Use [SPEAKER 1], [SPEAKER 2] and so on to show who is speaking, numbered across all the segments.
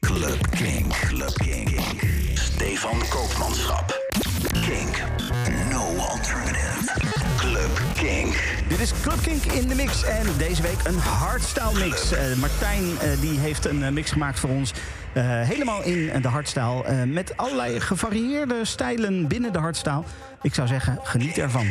[SPEAKER 1] Club Kink. Club Kink. Stefan Koopmanschap. Kink. No alternative. Club Kink.
[SPEAKER 2] Dit is Club Kink in de mix en deze week een hardstyle mix. Eh, Martijn eh, die heeft een eh, mix gemaakt voor ons. helemaal in de hardstyle. met allerlei gevarieerde stijlen binnen de hardstyle. Ik zou zeggen, geniet ervan.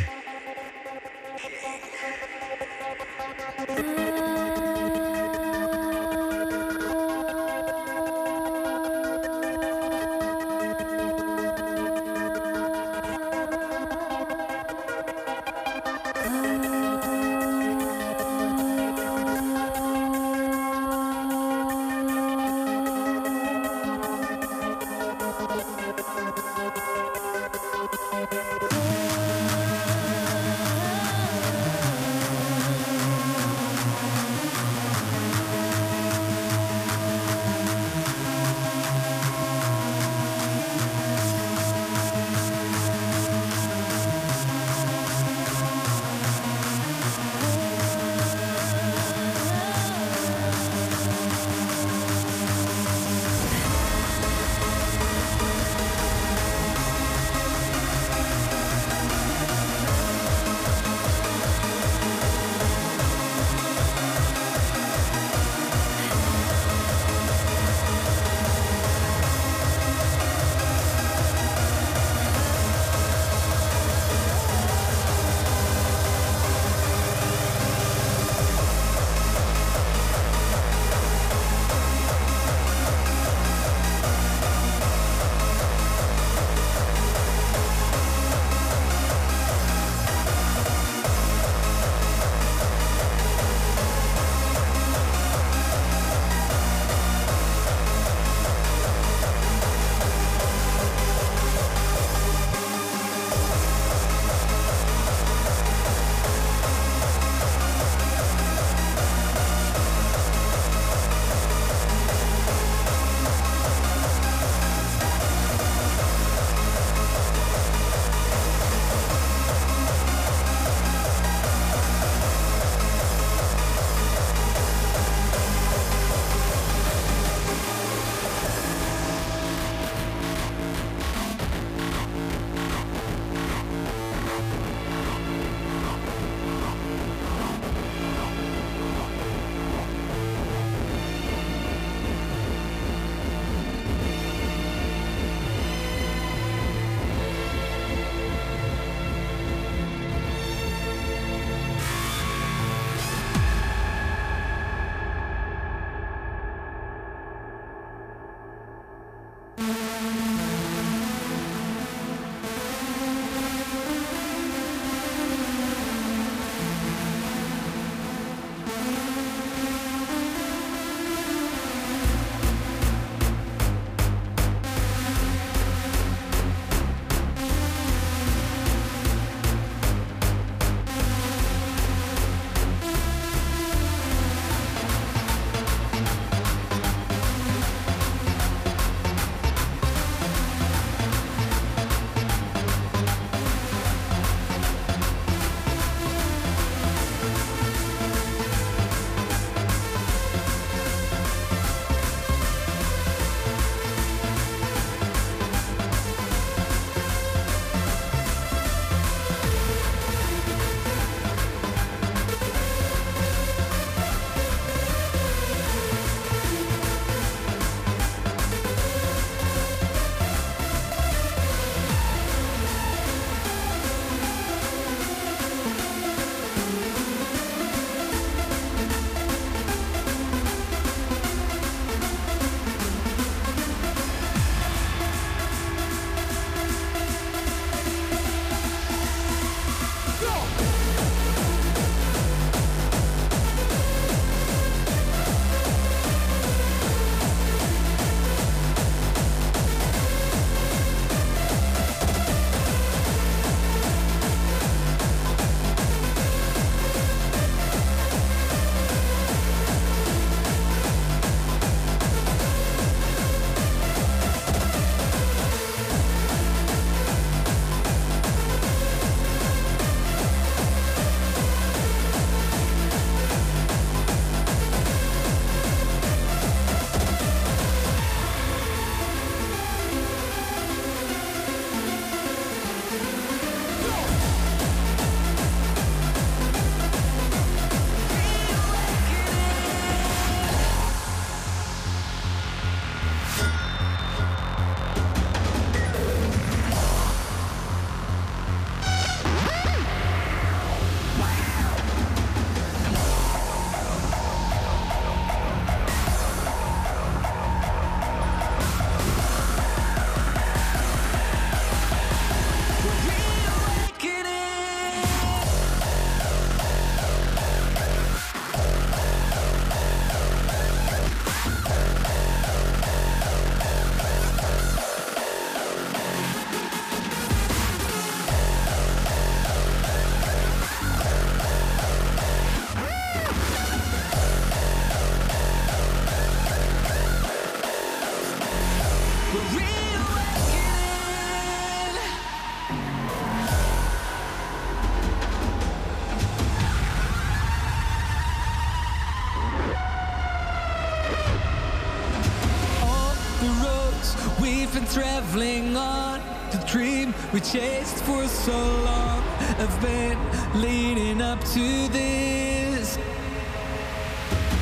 [SPEAKER 3] We chased for so long. I've been leading up to this.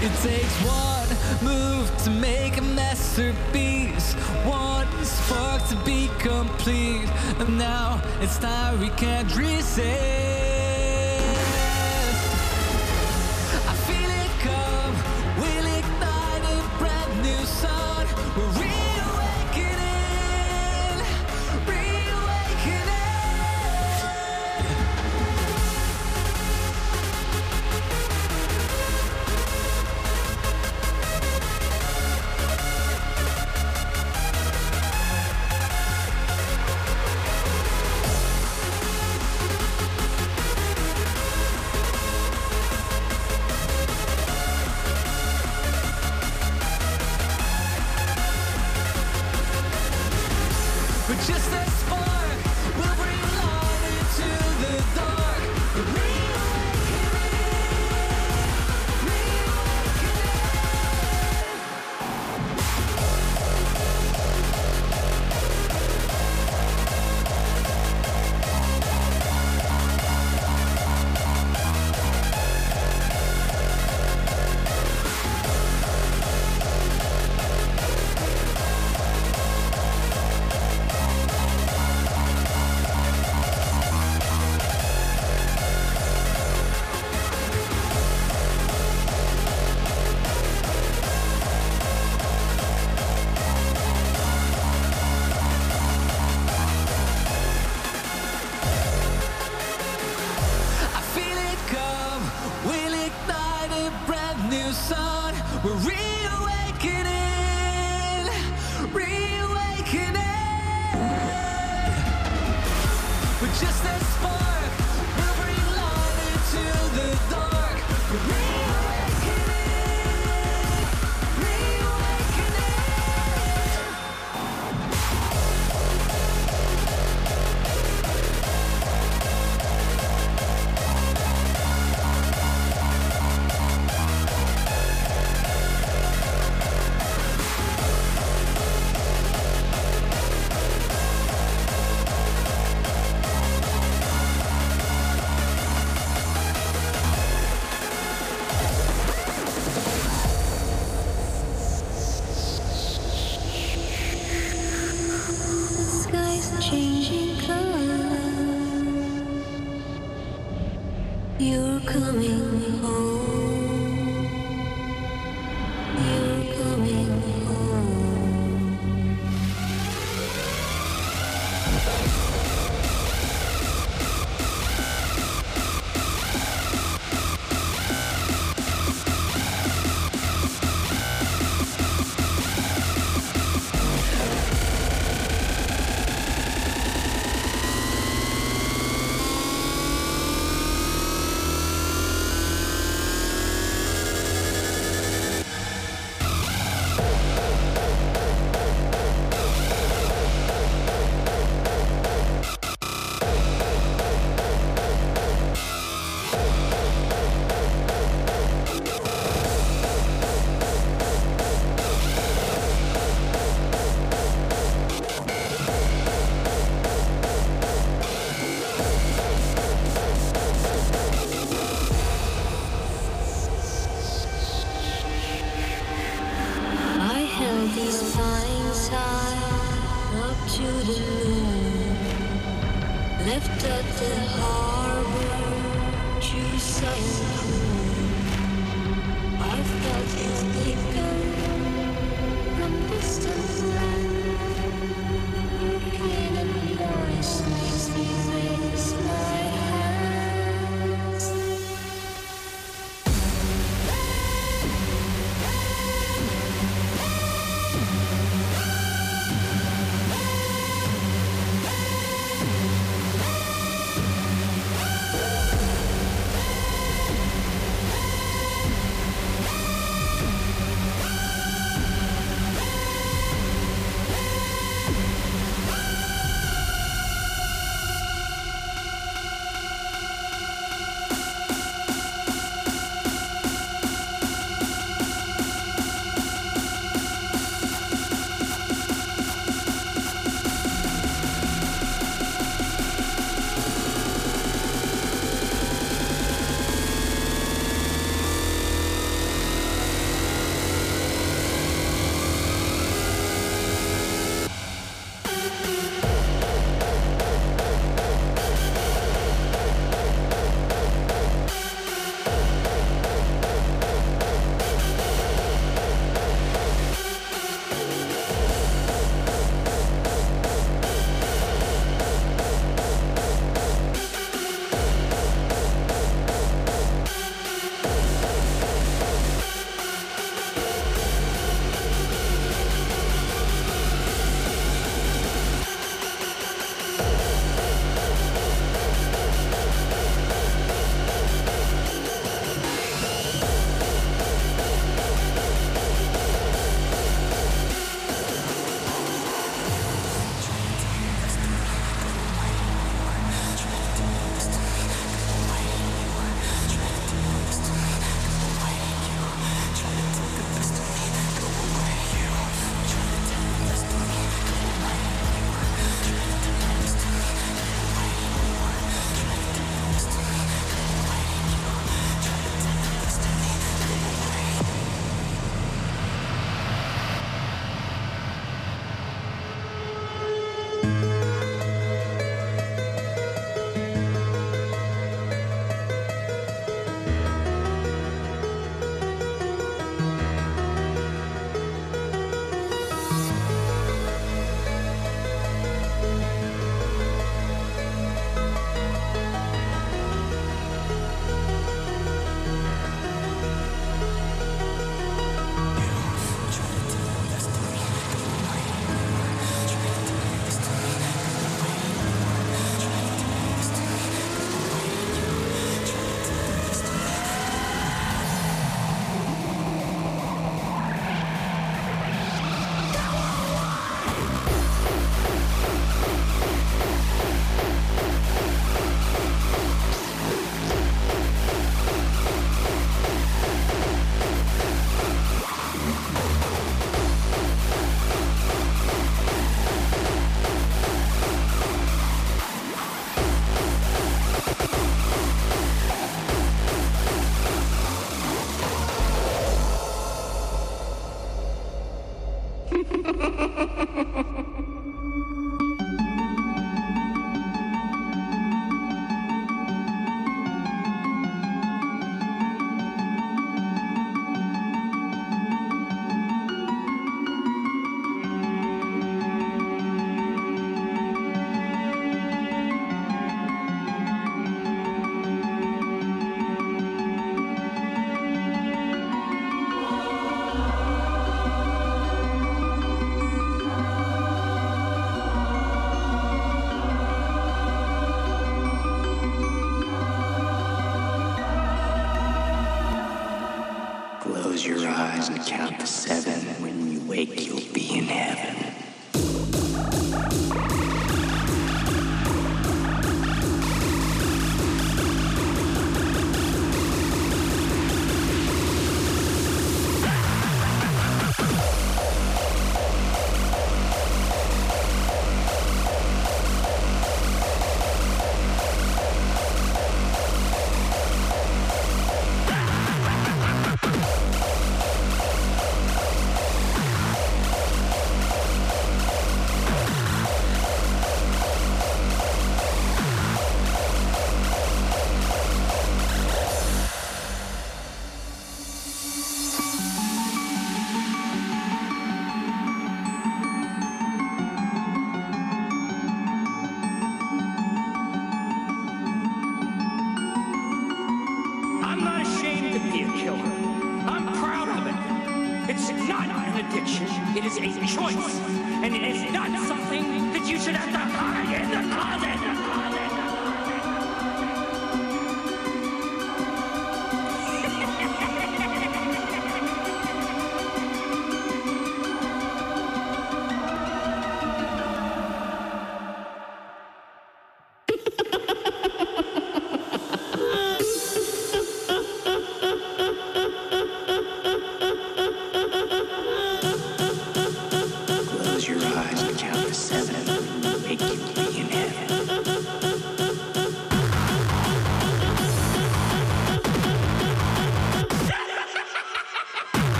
[SPEAKER 3] It takes one move to make a masterpiece, one spark to be complete. And now it's time we can't resist.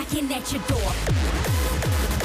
[SPEAKER 4] knocking at your door.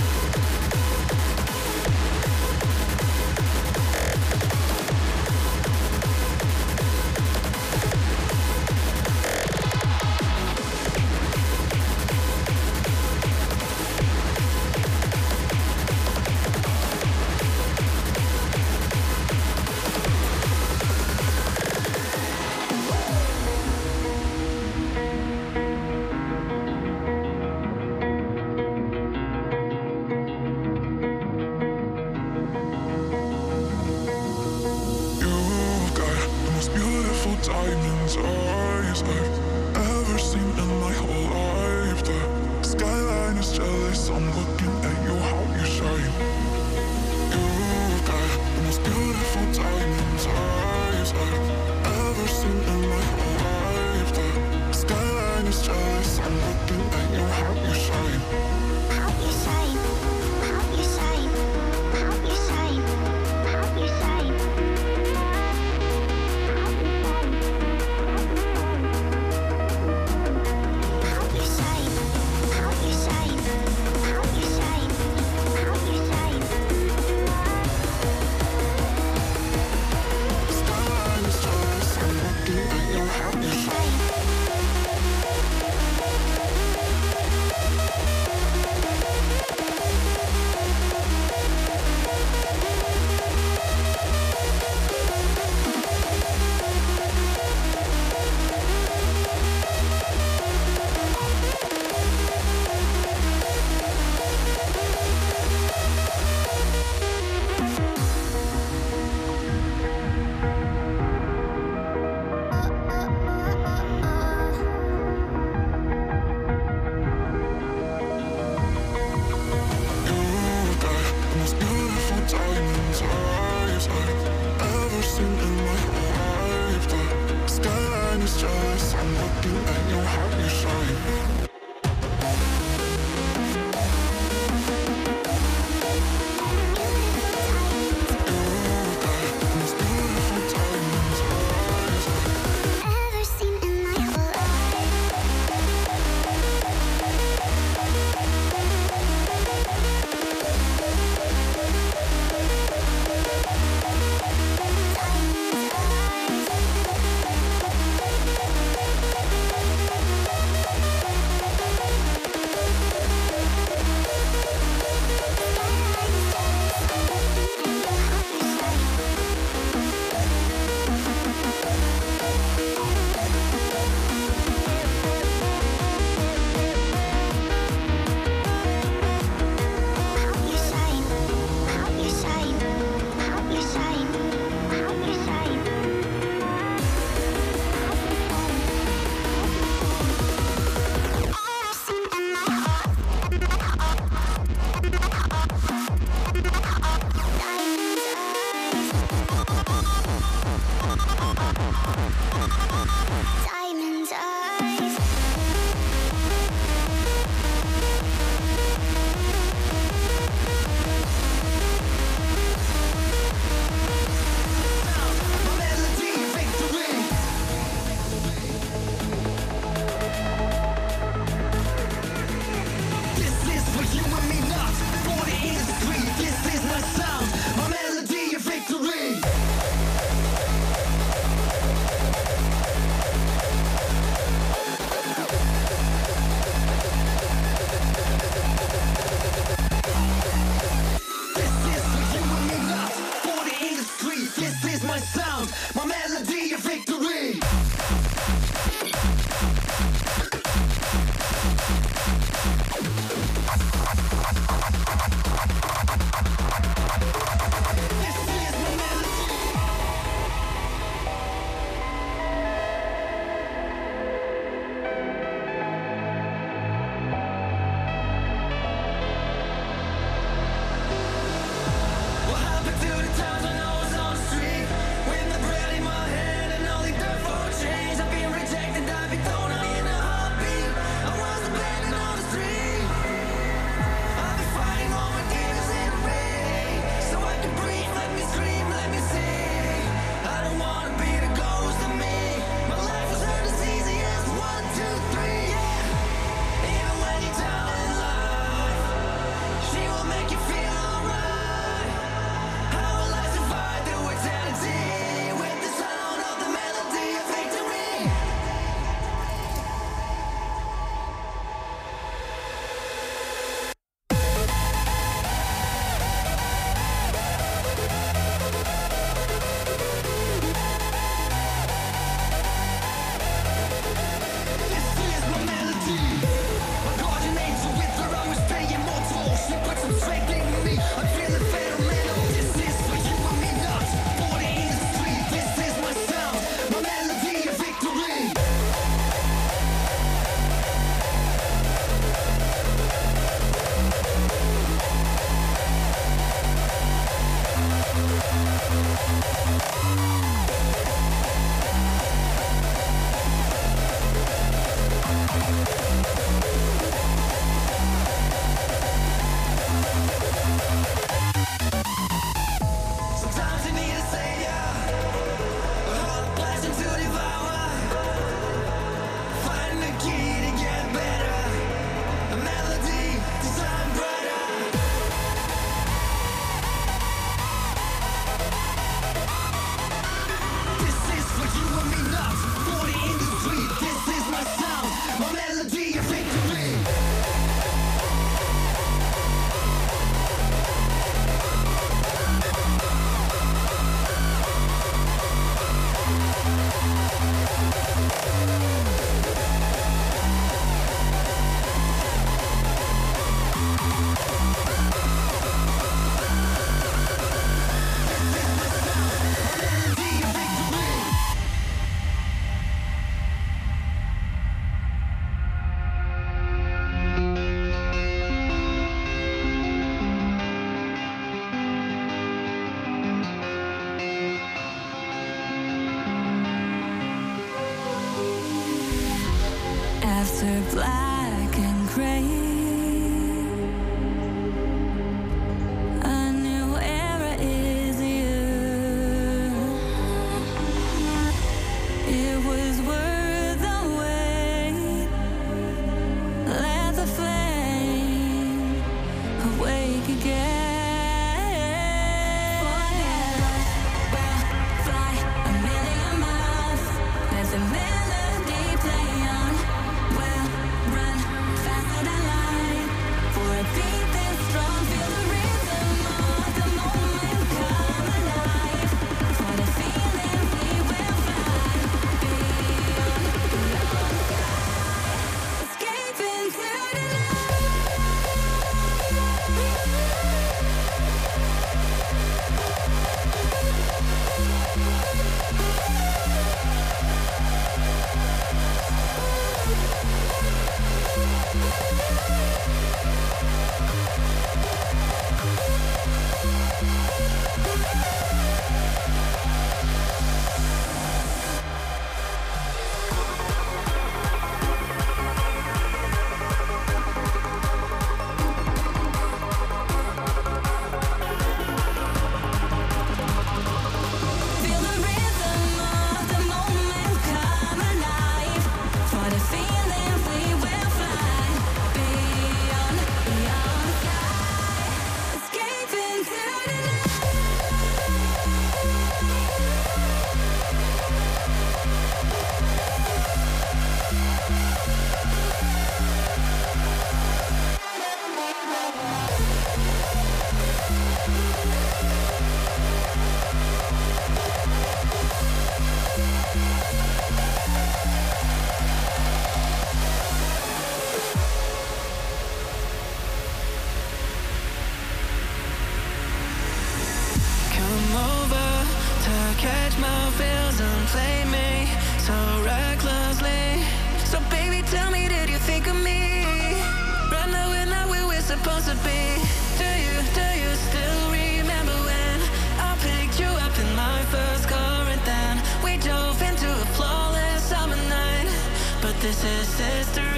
[SPEAKER 5] this
[SPEAKER 3] is history.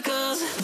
[SPEAKER 3] circles.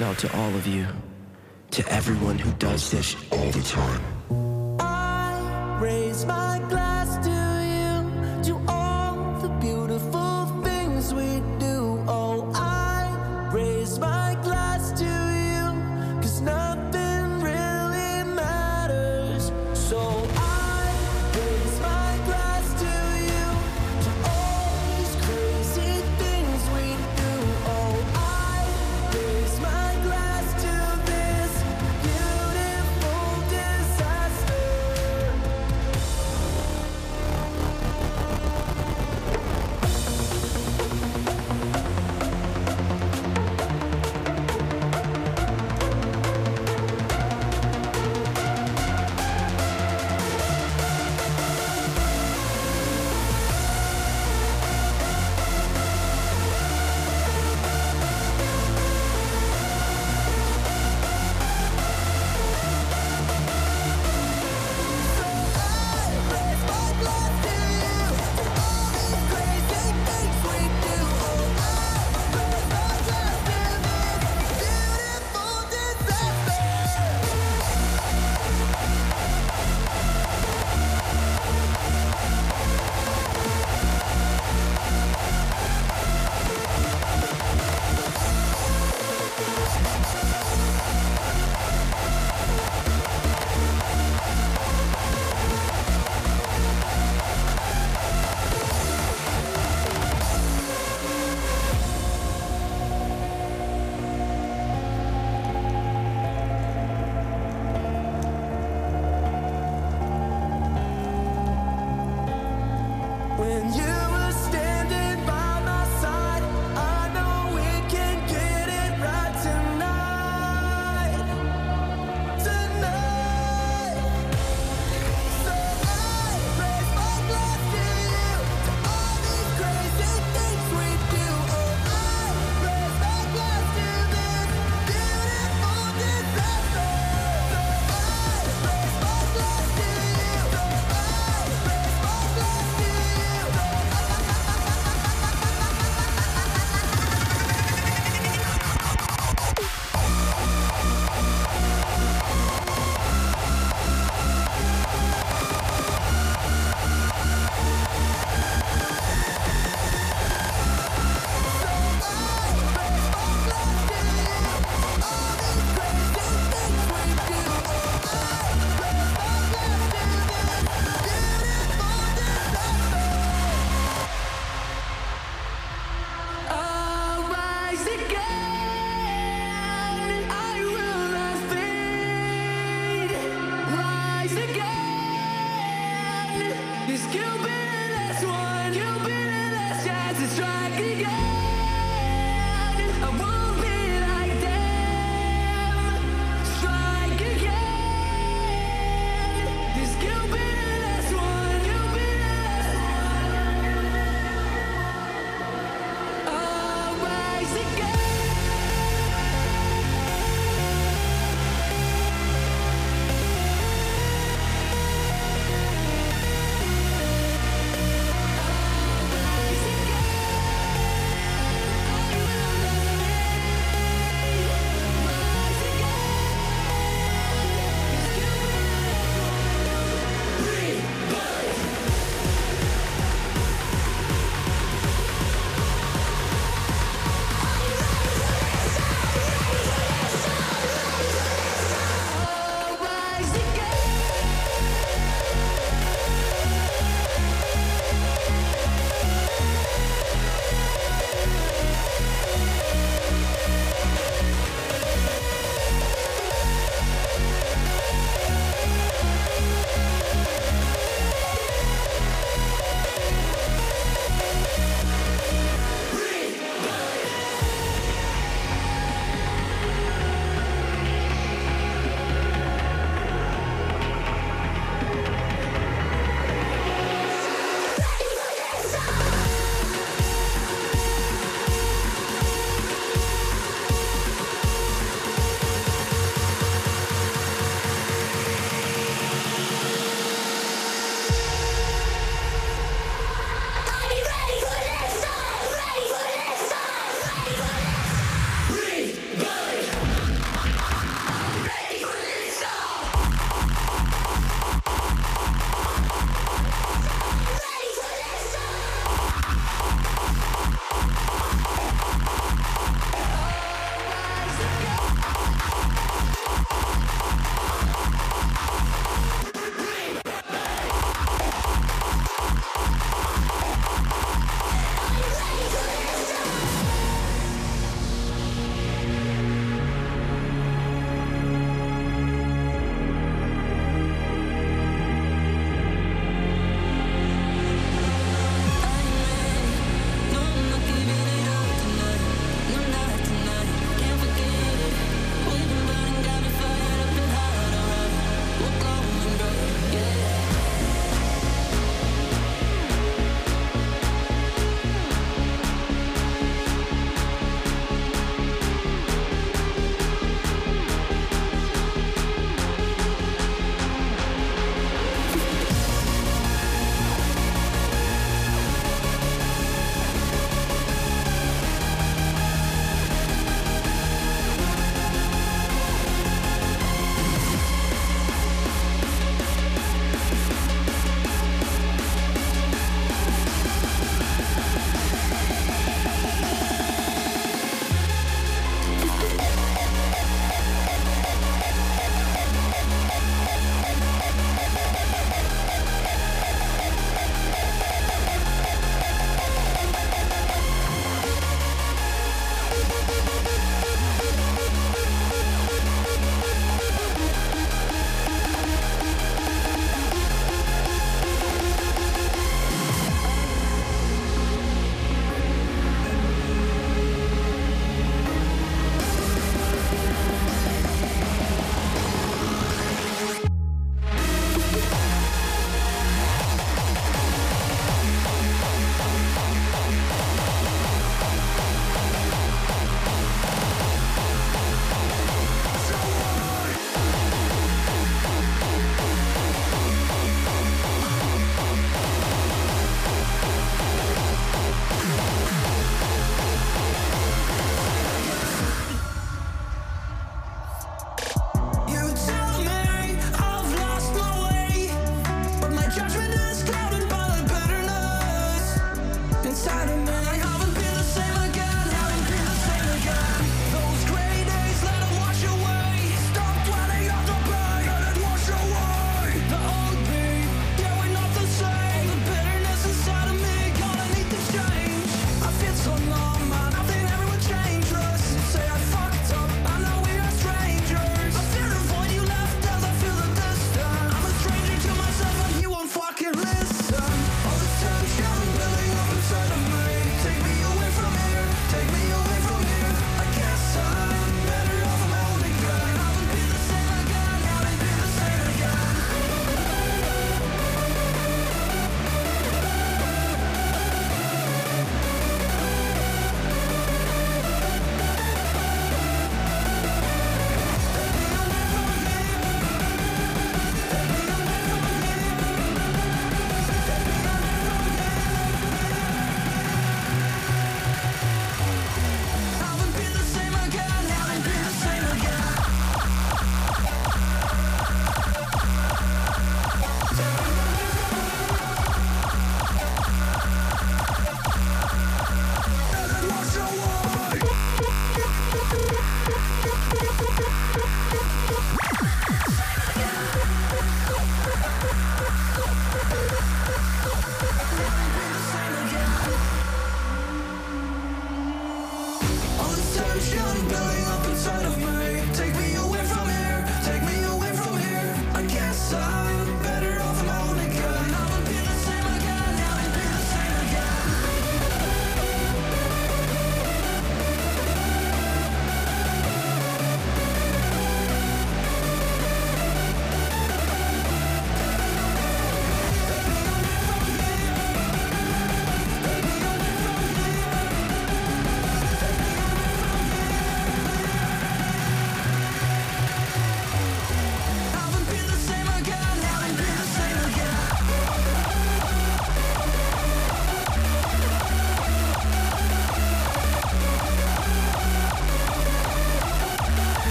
[SPEAKER 3] out to all
[SPEAKER 6] of you, to everyone who does this all the time.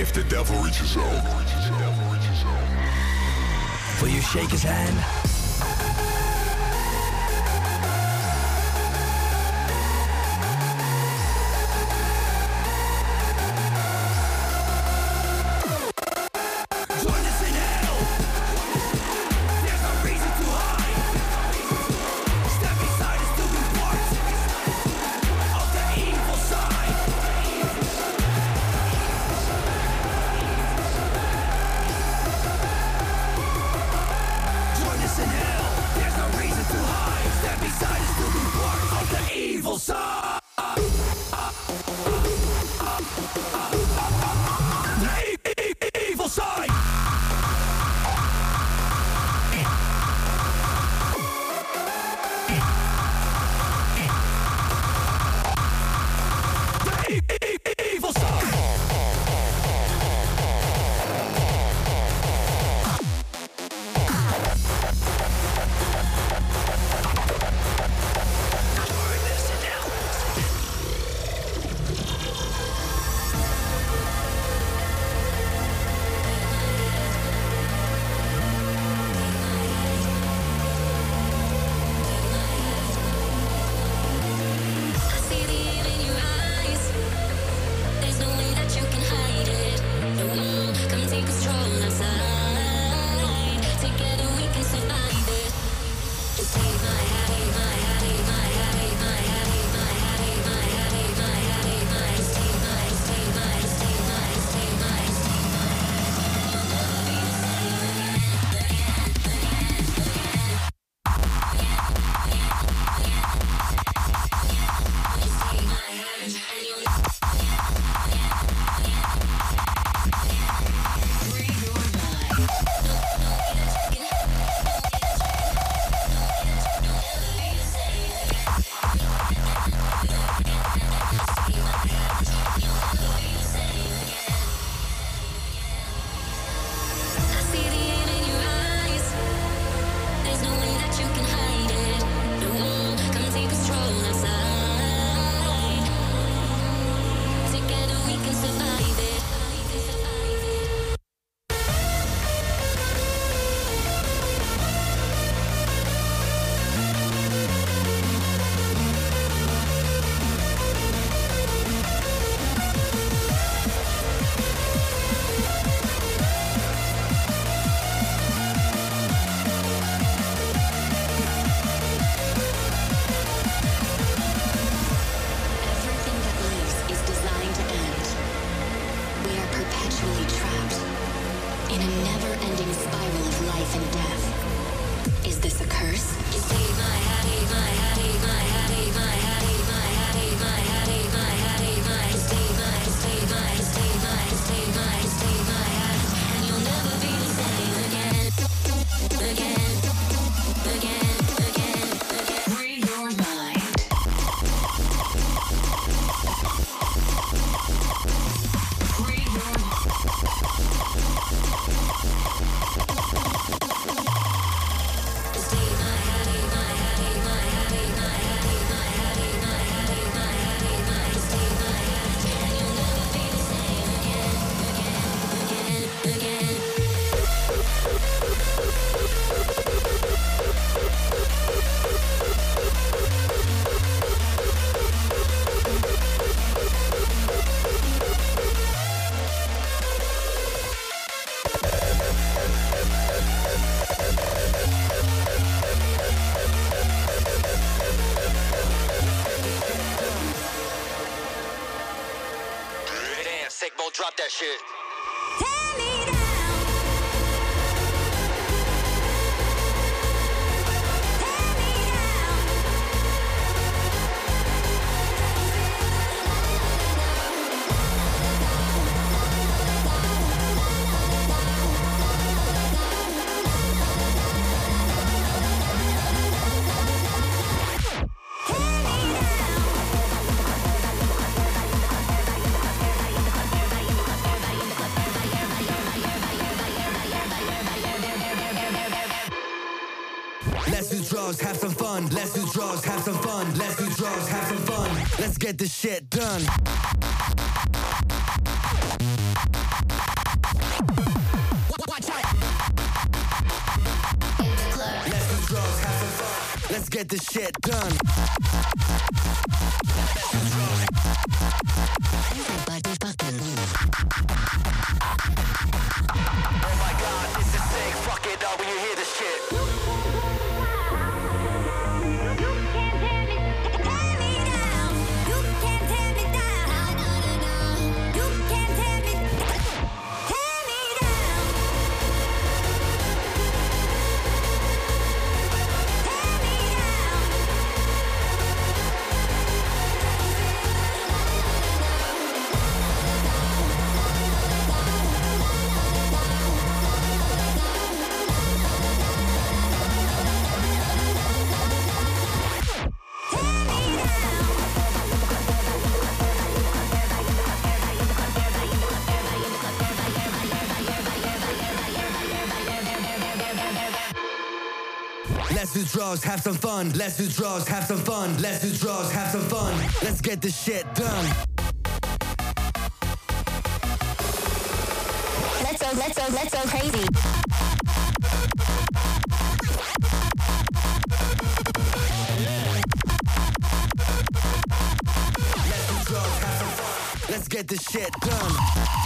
[SPEAKER 7] if the devil reaches out.
[SPEAKER 8] Will you shake his hand?
[SPEAKER 9] this
[SPEAKER 10] shit
[SPEAKER 8] done. Watch out. Let's. Let's get this shit
[SPEAKER 7] drugs, have some fun. Let's do drugs, have some fun. Let's do drugs, have some fun. Let's get this shit done.
[SPEAKER 5] Let's go, let's go, let's go crazy.
[SPEAKER 7] Let's do drugs, have some fun. Let's get this shit done.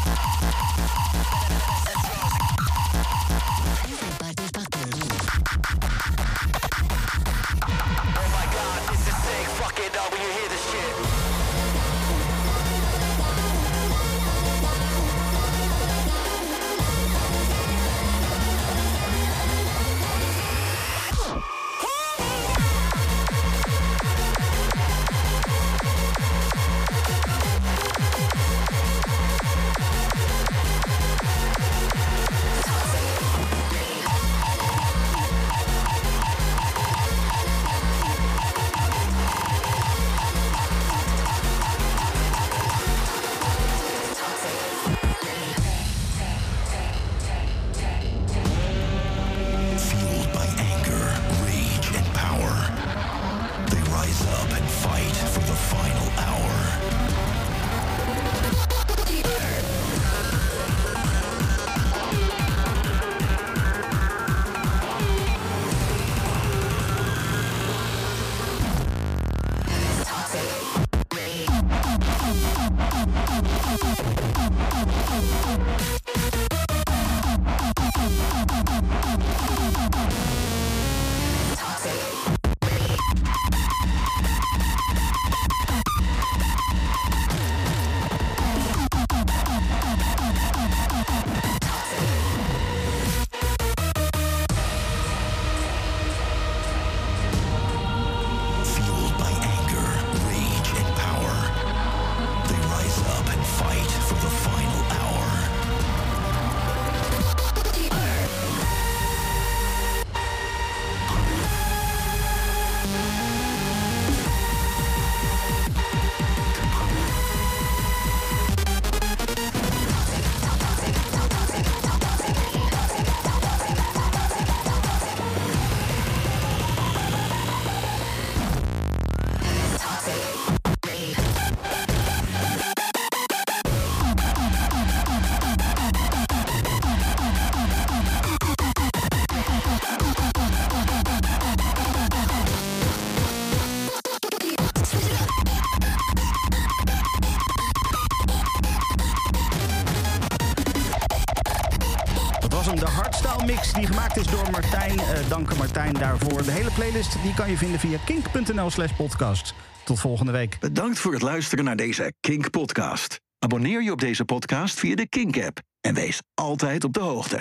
[SPEAKER 2] Playlist die kan je vinden via kink.nl slash podcast. Tot volgende week.
[SPEAKER 11] Bedankt voor het luisteren naar deze Kink-podcast. Abonneer je op deze podcast via de Kink-app en wees altijd op de hoogte.